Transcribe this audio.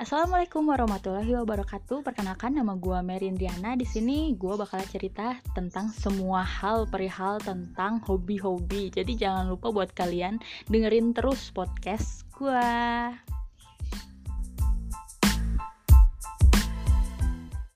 Assalamualaikum warahmatullahi wabarakatuh. Perkenalkan nama gue Merindriana. Di sini gue bakal cerita tentang semua hal perihal tentang hobi-hobi. Jadi jangan lupa buat kalian dengerin terus podcast gue.